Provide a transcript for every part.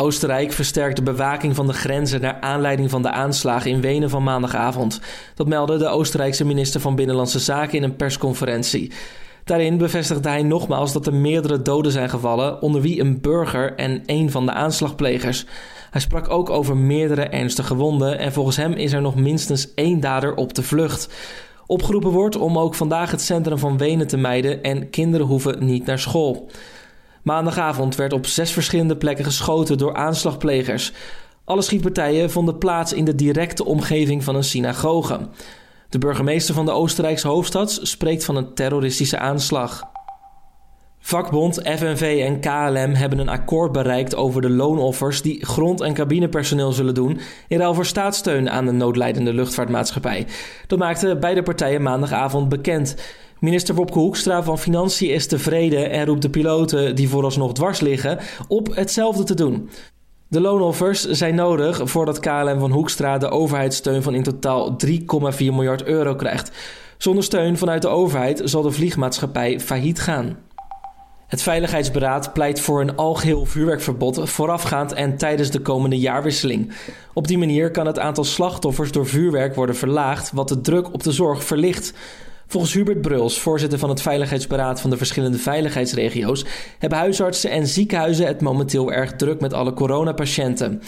Oostenrijk versterkt de bewaking van de grenzen naar aanleiding van de aanslagen in Wenen van maandagavond. Dat meldde de Oostenrijkse minister van Binnenlandse Zaken in een persconferentie. Daarin bevestigde hij nogmaals dat er meerdere doden zijn gevallen, onder wie een burger en een van de aanslagplegers. Hij sprak ook over meerdere ernstige wonden en volgens hem is er nog minstens één dader op de vlucht. Opgeroepen wordt om ook vandaag het centrum van Wenen te mijden en kinderen hoeven niet naar school. Maandagavond werd op zes verschillende plekken geschoten door aanslagplegers. Alle schietpartijen vonden plaats in de directe omgeving van een synagoge. De burgemeester van de Oostenrijkse hoofdstad spreekt van een terroristische aanslag. Vakbond, FNV en KLM hebben een akkoord bereikt over de loonoffers die grond- en cabinepersoneel zullen doen in ruil voor staatssteun aan de noodlijdende luchtvaartmaatschappij. Dat maakten beide partijen maandagavond bekend. Minister Wopke Hoekstra van Financiën is tevreden en roept de piloten die vooralsnog dwars liggen op hetzelfde te doen. De loonoffers zijn nodig voordat KLM van Hoekstra de overheidssteun van in totaal 3,4 miljard euro krijgt. Zonder steun vanuit de overheid zal de vliegmaatschappij failliet gaan. Het Veiligheidsberaad pleit voor een algeheel vuurwerkverbod voorafgaand en tijdens de komende jaarwisseling. Op die manier kan het aantal slachtoffers door vuurwerk worden verlaagd, wat de druk op de zorg verlicht. Volgens Hubert Bruls, voorzitter van het Veiligheidsberaad van de verschillende veiligheidsregio's, hebben huisartsen en ziekenhuizen het momenteel erg druk met alle coronapatiënten.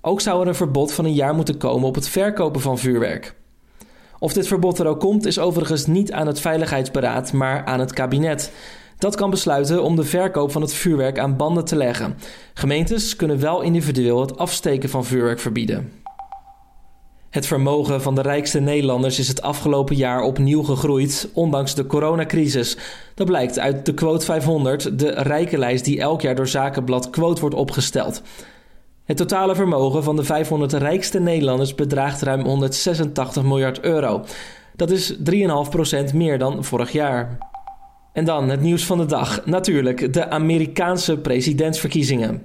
Ook zou er een verbod van een jaar moeten komen op het verkopen van vuurwerk. Of dit verbod er ook komt, is overigens niet aan het Veiligheidsberaad, maar aan het kabinet. Dat kan besluiten om de verkoop van het vuurwerk aan banden te leggen. Gemeentes kunnen wel individueel het afsteken van vuurwerk verbieden. Het vermogen van de rijkste Nederlanders is het afgelopen jaar opnieuw gegroeid, ondanks de coronacrisis. Dat blijkt uit de Quote 500, de rijkenlijst die elk jaar door Zakenblad Quote wordt opgesteld. Het totale vermogen van de 500 rijkste Nederlanders bedraagt ruim 186 miljard euro. Dat is 3,5% meer dan vorig jaar. En dan het nieuws van de dag. Natuurlijk de Amerikaanse presidentsverkiezingen.